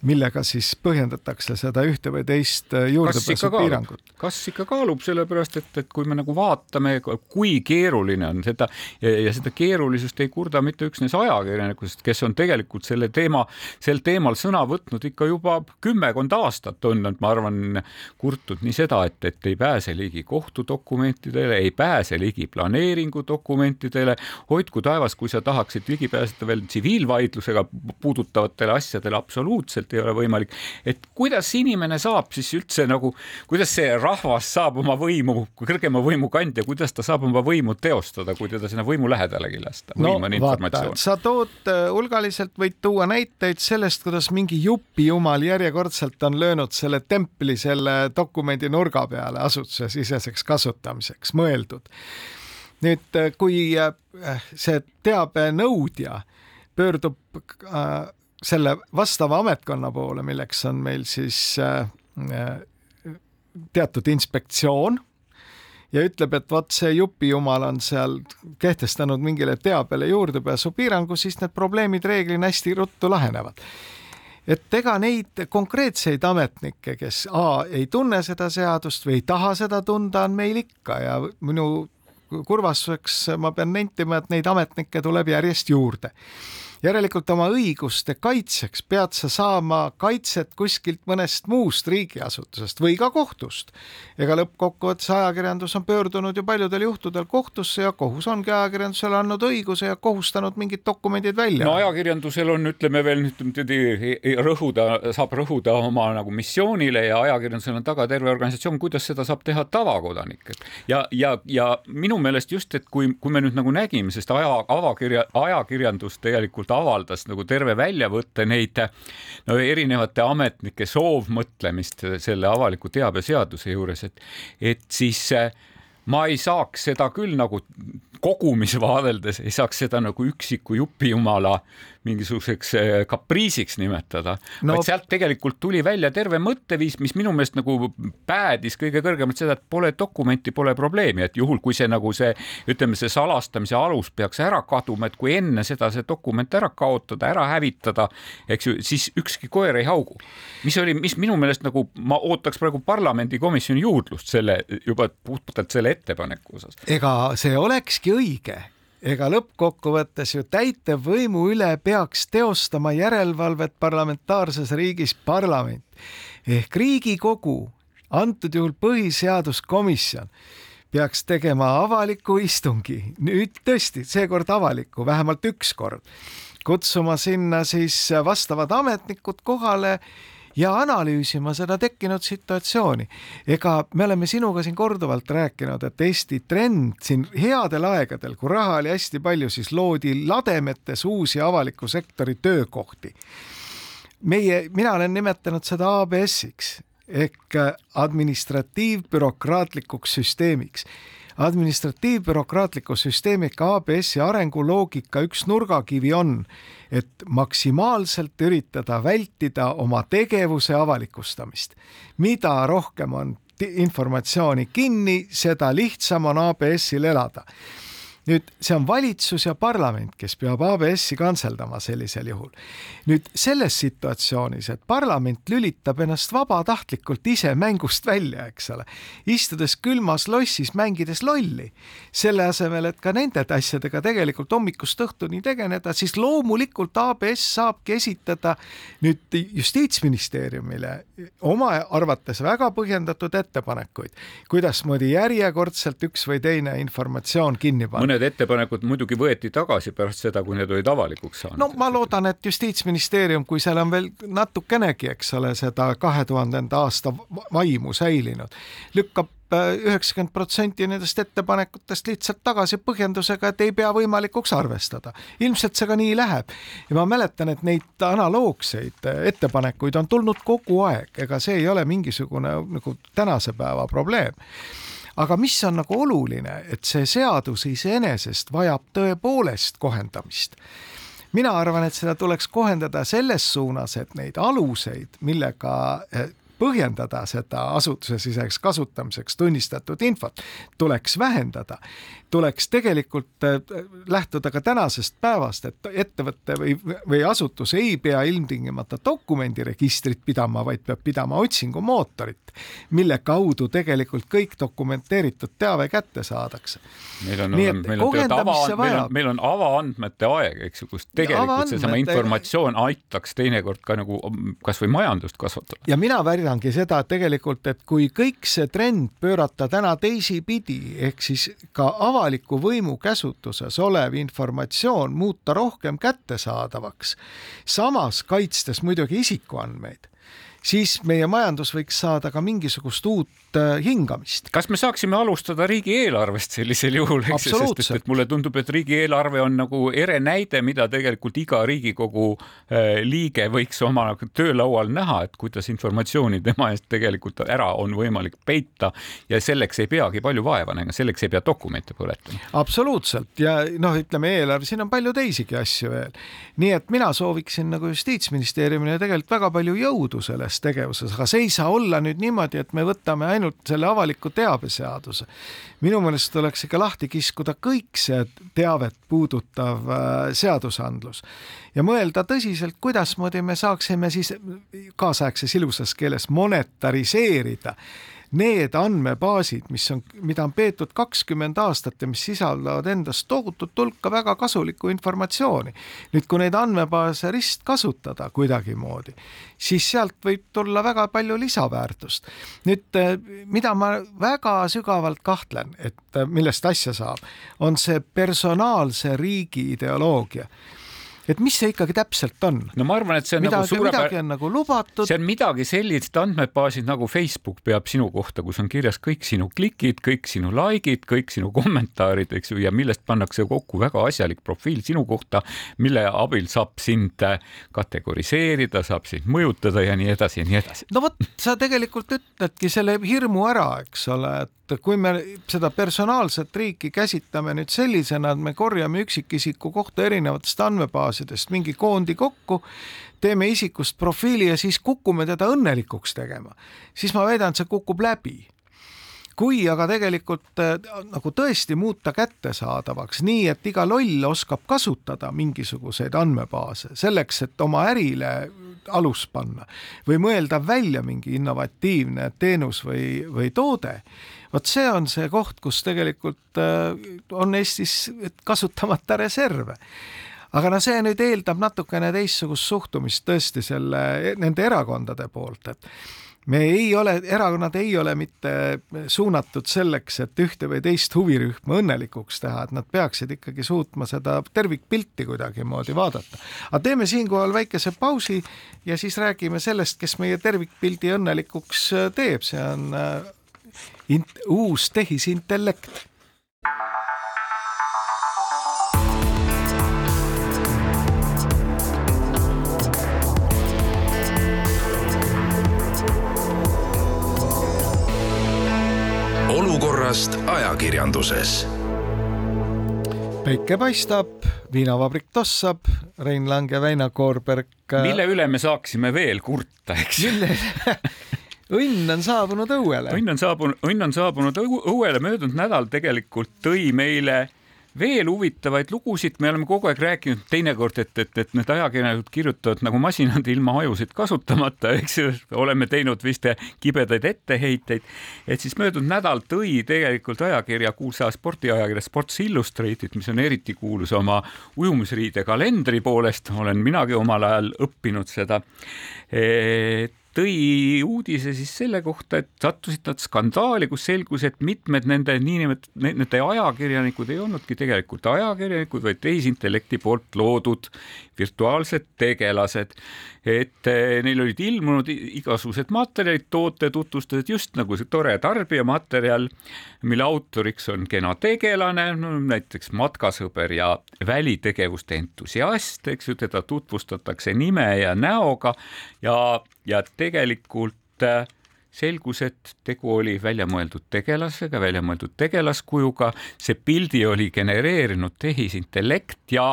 A: millega siis põhjendatakse seda ühte või teist äh, juurdepääsupiirangut.
B: kas ikka kaalub, sellepärast et, et kui me nagu vaatame, kui keeruline on seda ja, ja seda keerulisust ei kurda mitte üksnes ajakirjanikud, kes on tegelikult selle teema, sel teemal sõna võtnud ikka juba kümmekond aastat on nad, ma arvan, kurtnud nii seda, et, et ei pääse ligi kohtudokumentidele, ei pääse ligi planeeringudokumentidele. hoidku taevas, kui sa tahaksid ligi pääseda veel tsiviilvaidlusega puudutavatele asjadele absoluutselt ei ole võimalik. et kuidas inimene saab siis üldse nagu, kuidas see rahvas saab oma võimu, kõrgema võimu kandja, kuidas ta saab oma võimu teostada, kui teda sinna võimu lähedalegi lasta?
A: no vaata, sa tood äh, hulgaliselt, võid tuua näiteid sellest, kuidas mingi jupijumal järjekordselt on löönud selle templi selle dokumendi nurga peale asutusesiseseks kasutamiseks mõeldud. nüüd, äh, kui äh, see teabenõudja pöördub selle vastava ametkonna poole, milleks on meil siis äh, äh, teatud inspektsioon ja ütleb, et vot see jupijumal on seal kehtestanud mingile teabele juurdepääsupiirangu, siis need probleemid reeglina hästi ruttu lahenevad. et ega neid konkreetseid ametnikke, kes A ei tunne seda seadust või ei taha seda tunda, on meil ikka ja minu kurvastuseks ma pean nentima, et neid ametnikke tuleb järjest juurde järelikult oma õiguste kaitseks pead sa saama kaitset kuskilt mõnest muust riigiasutusest või ka kohtust. ega lõppkokkuvõttes ajakirjandus on pöördunud ju paljudel juhtudel kohtusse ja kohus ongi ajakirjandusele andnud õiguse ja kohustanud mingid dokumendid välja.
B: no ajakirjandusel on, ütleme veel nüüd rõhuda, saab rõhuda oma nagu missioonile ja ajakirjandusel on taga terve organisatsioon, kuidas seda saab teha tavakodanik. ja, ja, ja minu meelest just, et kui, kui me nüüd nagu nägime, sest aja, avakirja, ajakirjandus tegelikult avaldas nagu terve väljavõtte neid no erinevate ametnike soovmõtlemist selle avaliku teabe seaduse juures, et, et siis ma ei saaks seda küll nagu kogumis vaadeldes ei saaks seda nagu üksiku jupijumala mingisuguseks eh, kapriisiks nimetada no., vaid sealt tegelikult tuli välja terve mõtteviis, mis minu meelest nagu päädis kõige kõrgemalt seda, et pole dokumenti, pole probleemi, et juhul, kui see nagu see, ütleme, see salastamise alus peaks ära kaduma, et kui enne seda see dokument ära kaotada, ära hävitada, eks ju, siis ükski koer ei haugu. mis oli, mis minu meelest nagu ma ootaks praegu parlamendikomisjoni juurdlust selle juba puhtalt selle ettepaneku osas.
A: ega see olekski õige ega lõppkokkuvõttes ju täitevvõimu üle peaks teostama järelevalvet parlamentaarses riigis parlament ehk Riigikogu, antud juhul põhiseaduskomisjon peaks tegema avaliku istungi, nüüd tõesti, seekord avaliku, vähemalt üks kord, kutsuma sinna siis vastavad ametnikud kohale ja analüüsima seda tekkinud situatsiooni. ega me oleme sinuga siin korduvalt rääkinud, et Eesti trend siin headel aegadel, kui raha oli hästi palju, siis loodi lademetes uusi avaliku sektori töökohti. meie, mina olen nimetanud seda ABS-iks ehk administratiivbürokraatlikuks süsteemiks administratiivbürokraatliku süsteemika ABS-i arenguloogika üks nurgakivi on, et maksimaalselt üritada vältida oma tegevuse avalikustamist. mida rohkem on informatsiooni kinni, seda lihtsam on ABS-il elada nüüd see on valitsus ja parlament, kes peab ABS-i kantseldama sellisel juhul. nüüd selles situatsioonis, et parlament lülitab ennast vabatahtlikult ise mängust välja, eks ole, istudes külmas lossis, mängides lolli, selle asemel, et ka nende asjadega tegelikult hommikust õhtuni tegeleda, siis loomulikult ABS saabki esitada nüüd justiitsministeeriumile oma arvates väga põhjendatud ettepanekuid, kuidasmoodi järjekordselt üks või teine informatsioon kinni panna
B: mõned ettepanekud muidugi võeti tagasi pärast seda, kui need olid avalikuks saanud.
A: no ma loodan, et Justiitsministeerium, kui seal on veel natukenegi, eks ole, seda kahe tuhandenda aasta vaimu säilinud, lükkab äh, üheksakümmend protsenti nendest ettepanekutest lihtsalt tagasi põhjendusega, et ei pea võimalikuks arvestada. ilmselt see ka nii läheb ja ma mäletan, et neid analoogseid äh, ettepanekuid on tulnud kogu aeg, ega see ei ole mingisugune nagu tänase päeva probleem aga mis on nagu oluline, et see seadus iseenesest vajab tõepoolest kohendamist. Mina arvan, et seda tuleks kohendada selles suunas, et neid aluseid, millega eh, põhjendada seda asutusesiseseks kasutamiseks tunnistatud infot, tuleks vähendada tuleks tegelikult äh, lähtuda ka tänasest päevast, et ettevõte või, või asutus ei pea ilmtingimata dokumendiregistrit pidama, vaid peab pidama otsingumootorit, mille kaudu tegelikult kõik dokumenteeritud teave kätte saadakse.
B: meil on, meil on, ava, meil on, meil on avaandmete aeg, eks ju, kus tegelikult seesama informatsioon aitaks teinekord ka nagu kasvõi majandust kasvatada.
A: ja mina väidangi seda et tegelikult, et kui kõik see trend pöörata täna teisipidi ehk siis ka ava avaliku võimu käsutuses olev informatsioon muuta rohkem kättesaadavaks, samas kaitstes muidugi isikuandmeid, siis meie majandus võiks saada ka mingisugust uut Äh, hingamist.
B: kas me saaksime alustada riigieelarvest sellisel juhul, eks ju, sest et, et mulle tundub, et riigieelarve on nagu ere näide, mida tegelikult iga Riigikogu äh, liige võiks oma töölaual näha, et kuidas informatsiooni tema eest tegelikult ära on võimalik peita ja selleks ei peagi palju vaeva nägema, selleks ei pea dokumente põletama.
A: absoluutselt ja noh, ütleme eelarve, siin on palju teisigi asju veel. nii et mina sooviksin nagu justiitsministeeriumile tegelikult väga palju jõudu selles tegevuses, aga see ei saa olla nüüd niimoodi, et me võtame ainult ainult selle avaliku teabe seaduse. minu meelest tuleks ikka lahti kiskuda kõik see teavet puudutav äh, seadusandlus ja mõelda tõsiselt, kuidasmoodi me saaksime siis kaasaegses ilusas keeles monetariseerida need andmebaasid, mis on, mida on peetud kakskümmend aastat ja mis sisaldavad endas tohutut hulka väga kasulikku informatsiooni. nüüd, kui neid andmebaase ristkasutada kuidagimoodi, siis sealt võib tulla väga palju lisaväärtust. nüüd, mida ma väga sügavalt kahtlen, et millest asja saab, on see personaalse riigi ideoloogia et mis see ikkagi täpselt on?
B: no ma arvan, et see on
A: midagi,
B: nagu suurepärane.
A: midagi on nagu lubatud.
B: see on midagi sellist andmebaasid nagu Facebook peab sinu kohta, kus on kirjas kõik sinu klikid, kõik sinu like'id, kõik sinu kommentaarid, eks ju, ja millest pannakse kokku väga asjalik profiil sinu kohta, mille abil saab sind äh, kategoriseerida, saab sind mõjutada ja nii edasi ja nii edasi.
A: no vot, sa tegelikult ütledki selle hirmu ära, eks ole, et kui me seda personaalset riiki käsitleme nüüd sellisena, et me korjame üksikisiku kohta erinevatest andmebaasidest mingi koondi kokku, teeme isikust profiili ja siis kukume teda õnnelikuks tegema, siis ma väidan, et see kukub läbi. Kui aga tegelikult äh, nagu tõesti muuta kättesaadavaks nii, et iga loll oskab kasutada mingisuguseid andmebaase selleks, et oma ärile alus panna või mõelda välja mingi innovatiivne teenus või, või toode, vot see on see koht, kus tegelikult äh, on Eestis kasutamata reserve aga no see nüüd eeldab natukene teistsugust suhtumist tõesti selle, nende erakondade poolt, et me ei ole, erakonnad ei ole mitte suunatud selleks, et ühte või teist huvirühma õnnelikuks teha, et nad peaksid ikkagi suutma seda tervikpilti kuidagimoodi vaadata. aga teeme siinkohal väikese pausi ja siis räägime sellest, kes meie tervikpildi õnnelikuks teeb, see on äh, int, uus tehisintellekt
C: olukorrast ajakirjanduses.
A: päike paistab, viinavabrik tossab, Rein Lang ja Väino Koorberg.
B: Äh, mille üle me saaksime veel kurta, eks?
A: mille õnn on saabunud õuele.
B: õnn on saabunud, õnn on saabunud õuele, möödunud nädal tegelikult tõi meile veel huvitavaid lugusid, me oleme kogu aeg rääkinud teinekord, et, et, et need ajakirjanikud kirjutavad nagu masinad ilma ajusid kasutamata, eks ju, oleme teinud vist kibedaid etteheiteid. et siis möödunud nädal tõi tegelikult ajakirja, kuulsa spordiajakirja Sports Illustrated, mis on eriti kuulus oma ujumisriide kalendri poolest, olen minagi omal ajal õppinud seda et tõi uudise siis selle kohta, et sattusid nad skandaali, kus selgus, et mitmed nende niinimetatud, nende ajakirjanikud ei olnudki tegelikult ajakirjanikud, vaid tehisintellekti poolt loodud virtuaalsed tegelased. Et eh, neil olid ilmunud igasugused materjalid, tootetutvustused, just nagu see tore tarbijamaterjal, mille autoriks on kena tegelane no,, näiteks matkasõber ja välitegevuste entusiast, eks ju, teda tutvustatakse nime ja näoga ja, ja tegelikult äh, selgus, et tegu oli väljamõeldud tegelasega, väljamõeldud tegelaskujuga, see pildi oli genereerinud tehisintellekt ja,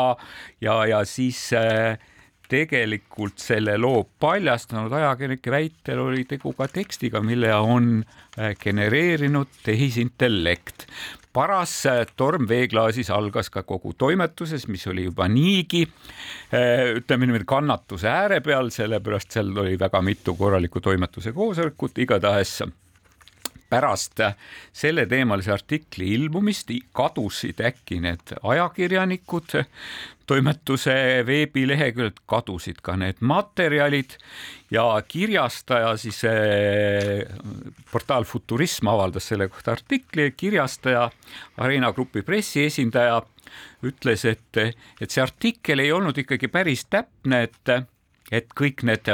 B: ja, ja siis äh, tegelikult selle loo paljastanud. Ajakirjanike väitel oli tegu ka tekstiga, mille on äh, genereerinud tehisintellekt. Paras torm veeklaasis algas ka kogu toimetuses, mis oli juba niigi eh, ütleme niimoodi kannatuse ääre peal, sellepärast seal oli väga mitu korralikku toimetuse koosolekut, igatahes pärast selleteemalise artikli ilmumist kadusid äkki need ajakirjanikud, toimetuse veebileheküljelt kadusid ka need materjalid ja kirjastaja siis eh, portaal Futurism avaldas selle kohta artikli, kirjastaja, Arena Grupi pressiesindaja ütles, et, et see artikkel ei olnud ikkagi päris täpne, et, et kõik need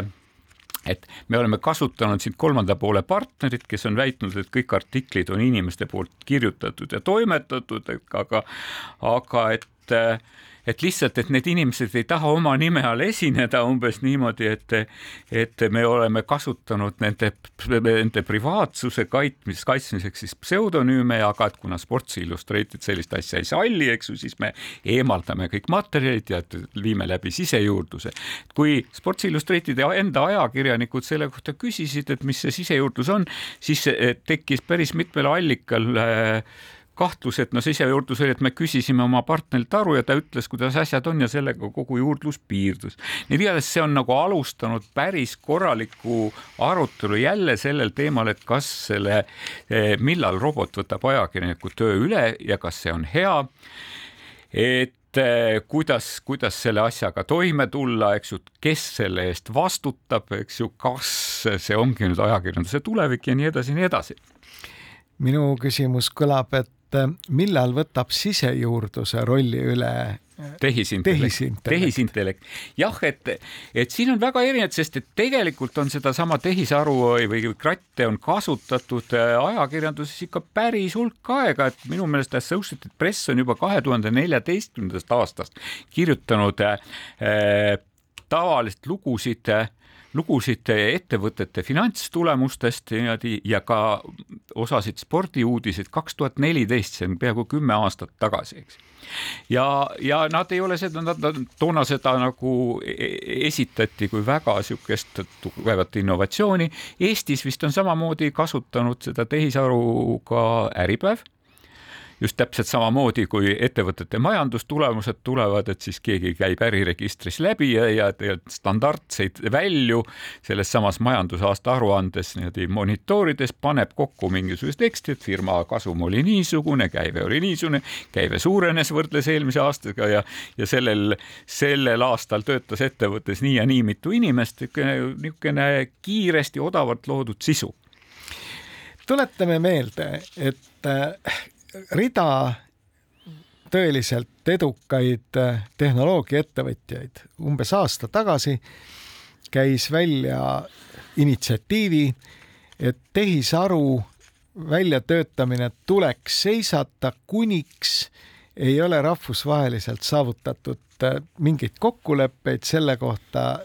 B: et me oleme kasutanud siin kolmanda poole partnerit, kes on väitnud, et kõik artiklid on inimeste poolt kirjutatud ja toimetatud, aga, aga et et lihtsalt, et need inimesed ei taha oma nime all esineda umbes niimoodi, et, et me oleme kasutanud nende, nende privaatsuse kaitmis, kaitsmiseks siis pseudonüüme, aga et kuna Sports Illustrated sellist asja ei salli, eks ju, siis me eemaldame kõik materjalid ja viime läbi sisejuurdluse. kui Sports Illustratedi enda ajakirjanikud selle kohta küsisid, et mis see sisejuurdlus on, siis tekkis päris mitmel allikal äh, kahtlus, et no sisejuurdlus oli, et me küsisime oma partnerilt aru ja ta ütles, kuidas asjad on ja sellega kogu juurdlus piirdus. nii et igatahes see on nagu alustanud päris korralikku arutelu jälle sellel teemal, et kas selle, eh, millal robot võtab ajakirjaniku töö üle ja kas see on hea. et eh, kuidas, kuidas selle asjaga toime tulla, eks ju, kes selle eest vastutab, eks ju, kas see ongi nüüd ajakirjanduse tulevik ja nii edasi ja nii edasi
A: minu küsimus kõlab, et et äh, millal võtab sisejuurdluse rolli üle
B: tehisintellekt,
A: Tehisintellekt.
B: tehisintellekt. jah, et, et siin on väga erinevad, sest et tegelikult on sedasama tehisaru või kratte on kasutatud äh, ajakirjanduses ikka päris hulk aega, et minu meelest Associated Press on juba kahe tuhande neljateistkümnendast aastast kirjutanud äh, tavalist lugusid äh, lugusid ettevõtete finantstulemustest niimoodi ja ka osasid spordiuudiseid kaks tuhat neliteist, see on peaaegu kümme aastat tagasi, eks. ja, ja nad ei ole seda, nad toona seda nagu e-, e-, esitati kui väga niisugust tugevat innovatsiooni. Eestis vist on samamoodi kasutanud seda tehisaru ka Äripäev just täpselt samamoodi, kui ettevõtete majandustulemused tulevad, et siis keegi käib äriregistris läbi ja, ja standardseid välju selles samas majandusaasta aruandes niimoodi monitoorides paneb kokku mingisugust teksti, et firma kasum oli niisugune, käive oli niisugune, käive suurenes võrdles eelmise aastaga ja, ja sellel, sellel aastal töötas ettevõttes nii ja nii mitu inimest, niisugune kiiresti odavalt loodud sisu.
A: Tuletame meelde, et rida tõeliselt edukaid äh, tehnoloogiaettevõtjaid. Umbes aasta tagasi käis välja initsiatiivi, et tehisaru väljatöötamine tuleks seisata, kuniks ei ole rahvusvaheliselt saavutatud äh, mingeid kokkuleppeid selle kohta,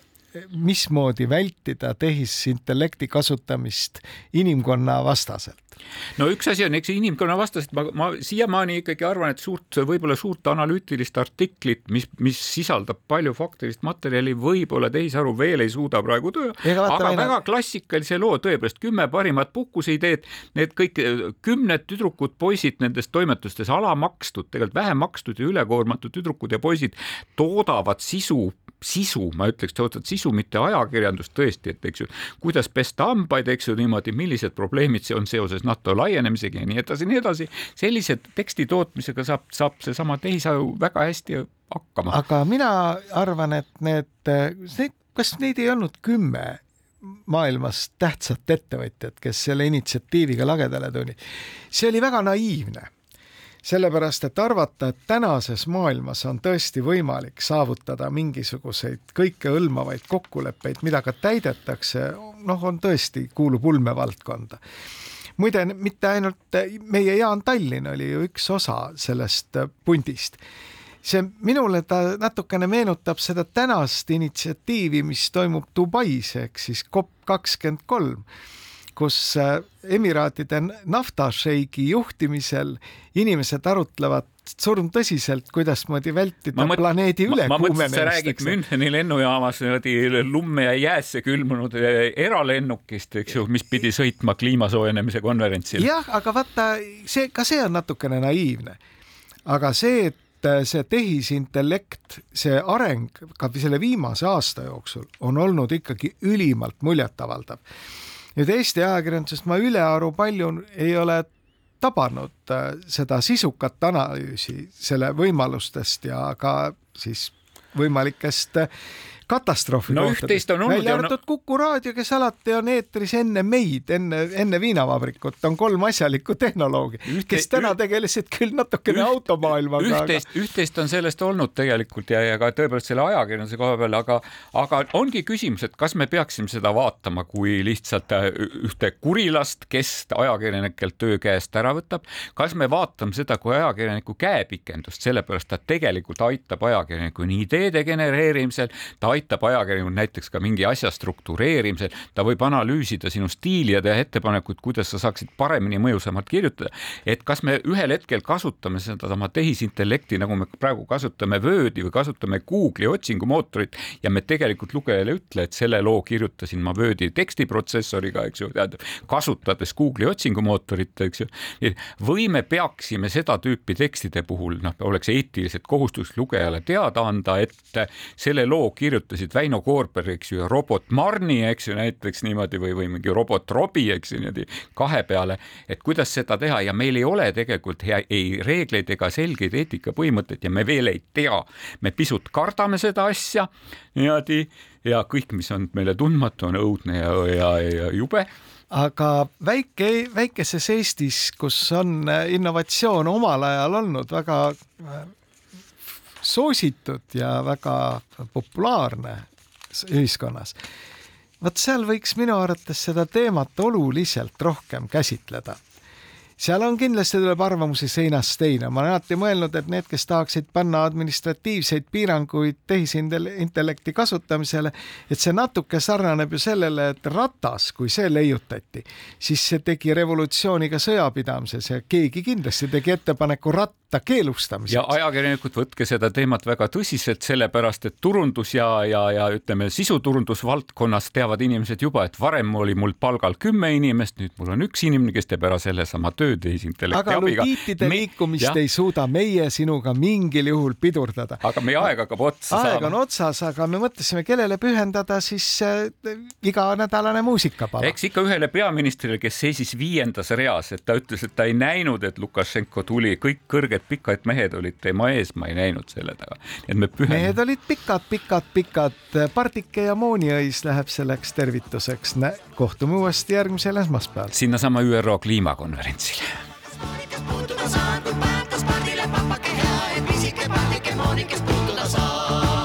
A: mismoodi vältida tehisintellekti kasutamist inimkonna vastaselt?
B: no üks asi on, eks inimkonna vastased, ma, ma siiamaani ikkagi arvan, et suurt, võib-olla suurt analüütilist artiklit, mis, mis sisaldab palju faktilist materjali, võib-olla tehisaru veel ei suuda praegu töö, aga meina... väga klassikalise loo tõepoolest, kümme parimat puhkuseideed, need kõik kümned tüdrukud, poisid nendes toimetustes alamakstud, tegelikult vähem makstud ja ülekoormatud tüdrukud ja poisid toodavad sisu sisu, ma ütleks toodavad sisu, mitte ajakirjandust tõesti, et eks ju, kuidas pesta hambaid, eks ju niimoodi, millised probleemid see on seoses NATO laienemisega ja nii edasi, nii edasi. sellise teksti tootmisega saab, saab seesama tehisaru väga hästi hakkama.
A: aga mina arvan, et need, need, kas neid ei olnud kümme maailmas tähtsat ettevõtjat, kes selle initsiatiiviga lagedale tulid. see oli väga naiivne sellepärast et arvata, et tänases maailmas on tõesti võimalik saavutada mingisuguseid kõikehõlmavaid kokkuleppeid, mida ka täidetakse, noh, on tõesti, kuulub ulmevaldkonda. muide, mitte ainult meie Jaan Tallinn oli ju üks osa sellest pundist see minule ta natukene meenutab seda tänast initsiatiivi, mis toimub Dubais ehk siis COP kakskümmend kolm kus äh, Emiraatide naftašeigi juhtimisel inimesed arutlevad surmtõsiselt, kuidasmoodi vältida mõt, planeedi ülekuumenemist.
B: sa räägid Müncheni lennujaamas niimoodi lumme ja jäässe külmunud äh, eralennukist, eks ju, mis pidi sõitma kliima soojenemise konverentsile.
A: jah, aga vaata, see, ka see on natukene naiivne. aga see, et äh, see tehisintellekt, see areng ka selle viimase aasta jooksul on olnud ikkagi ülimalt muljetavaldav nüüd Eesti ajakirjandusest ma ülearu palju ei ole tabanud äh, seda sisukat analüüsi selle võimalustest ja ka siis võimalikest äh, katastroofi
B: no üht-teist on olnud.
A: välja arvatud no... Kuku raadio, kes alati on eetris enne meid, enne, enne viinavabrikut, on kolm asjalikku tehnoloogi kes täna tegelesid küll natukene üht... automaailmaga.
B: üht-teist aga..., üht-teist on sellest olnud tegelikult ja, ja ka tõepoolest selle ajakirjanduse koha peal, aga, aga ongi küsimus, et kas me peaksime seda vaatama kui lihtsalt äh, ühte kurilast, kes ajakirjanikelt töö käest ära võtab, kas me vaatame seda kui ajakirjaniku käepikendust, sellepärast ta tegelikult aitab ajakirjaniku nii ideede genereerimisel, ta aitab ajakirjanikul näiteks ka mingi asja struktureerimisel, ta võib analüüsida sinu stiili ja teha ettepanekuid, kuidas sa saaksid paremini, mõjusamalt kirjutada. et kas me ühel hetkel kasutame sedasama tehisintellekti, nagu me praegu kasutame Wordi või kasutame Google'i otsingumootorit ja me tegelikult lugejale ei ütle, et selle loo kirjutasin ma Wordi tekstiprotsessoriga, eks ju, tähendab, kasutades Google'i otsingumootorit, eks ju. või me peaksime seda tüüpi tekstide puhul, noh, oleks eetiliselt kohustus lugejale teada anda, et selle loo kirjutamine kirjutasid Väino Koorber, eks ju, ja robot Marni, eks ju, näiteks niimoodi või, või mingi robot Robbie, eks ju, niimoodi kahe peale, et kuidas seda teha ja meil ei ole tegelikult hea, ei reegleid ega selgeid eetikapõhimõtteid ja me veel ei tea. me pisut kardame seda asja niimoodi ja kõik, mis on meile tundmatu, on õudne ja, ja, ja jube
A: aga väike, väikeses Eestis, kus on innovatsioon omal ajal olnud väga soositud ja väga populaarne ühiskonnas. vot seal võiks minu arvates seda teemat oluliselt rohkem käsitleda seal on kindlasti tuleb arvamusi seinast seina, ma olen alati mõelnud, et need, kes tahaksid panna administratiivseid piiranguid tehisintellekti kasutamisele, et see natuke sarnaneb ju sellele, et ratas, kui see leiutati, siis see tegi revolutsiooni ka sõjapidamises ja keegi kindlasti tegi ettepaneku ratta keelustamiseks.
D: ja ajakirjanikud, võtke seda teemat väga tõsiselt, sellepärast et turundus ja, ja, ja ütleme, sisuturundusvaldkonnas teavad inimesed juba, et varem oli mul palgal kümme inimest, nüüd mul on üks inimene, kes teeb ära sellesama töö tehisintellekti
A: abiga. aga ludiitide Me... liikumist ja. ei suuda meie sinuga mingil juhul pidurdada.
D: aga meie aeg hakkab otsa
A: aeg saama. aeg on otsas, aga me mõtlesime, kellele pühendada siis äh, iganädalane muusikapala.
D: eks ikka ühele peaministrile, kes seisis viiendas reas, et ta ütles, et ta ei näinud, et Lukašenko tuli, kõik kõrged pikad mehed olid tema ees, ma ei näinud selle taga. et me pühendame.
A: mehed olid pikad, pikad, pikad. Pardike ja Mooniõis läheb selleks tervituseks. kohtume uuesti järgmisel esmaspäeval.
D: sinnasama ÜRO kliimakonverentsile kes puutuda saab, kui päätas pardile papake hea, et pisike pardike moonik, kes puutuda saab.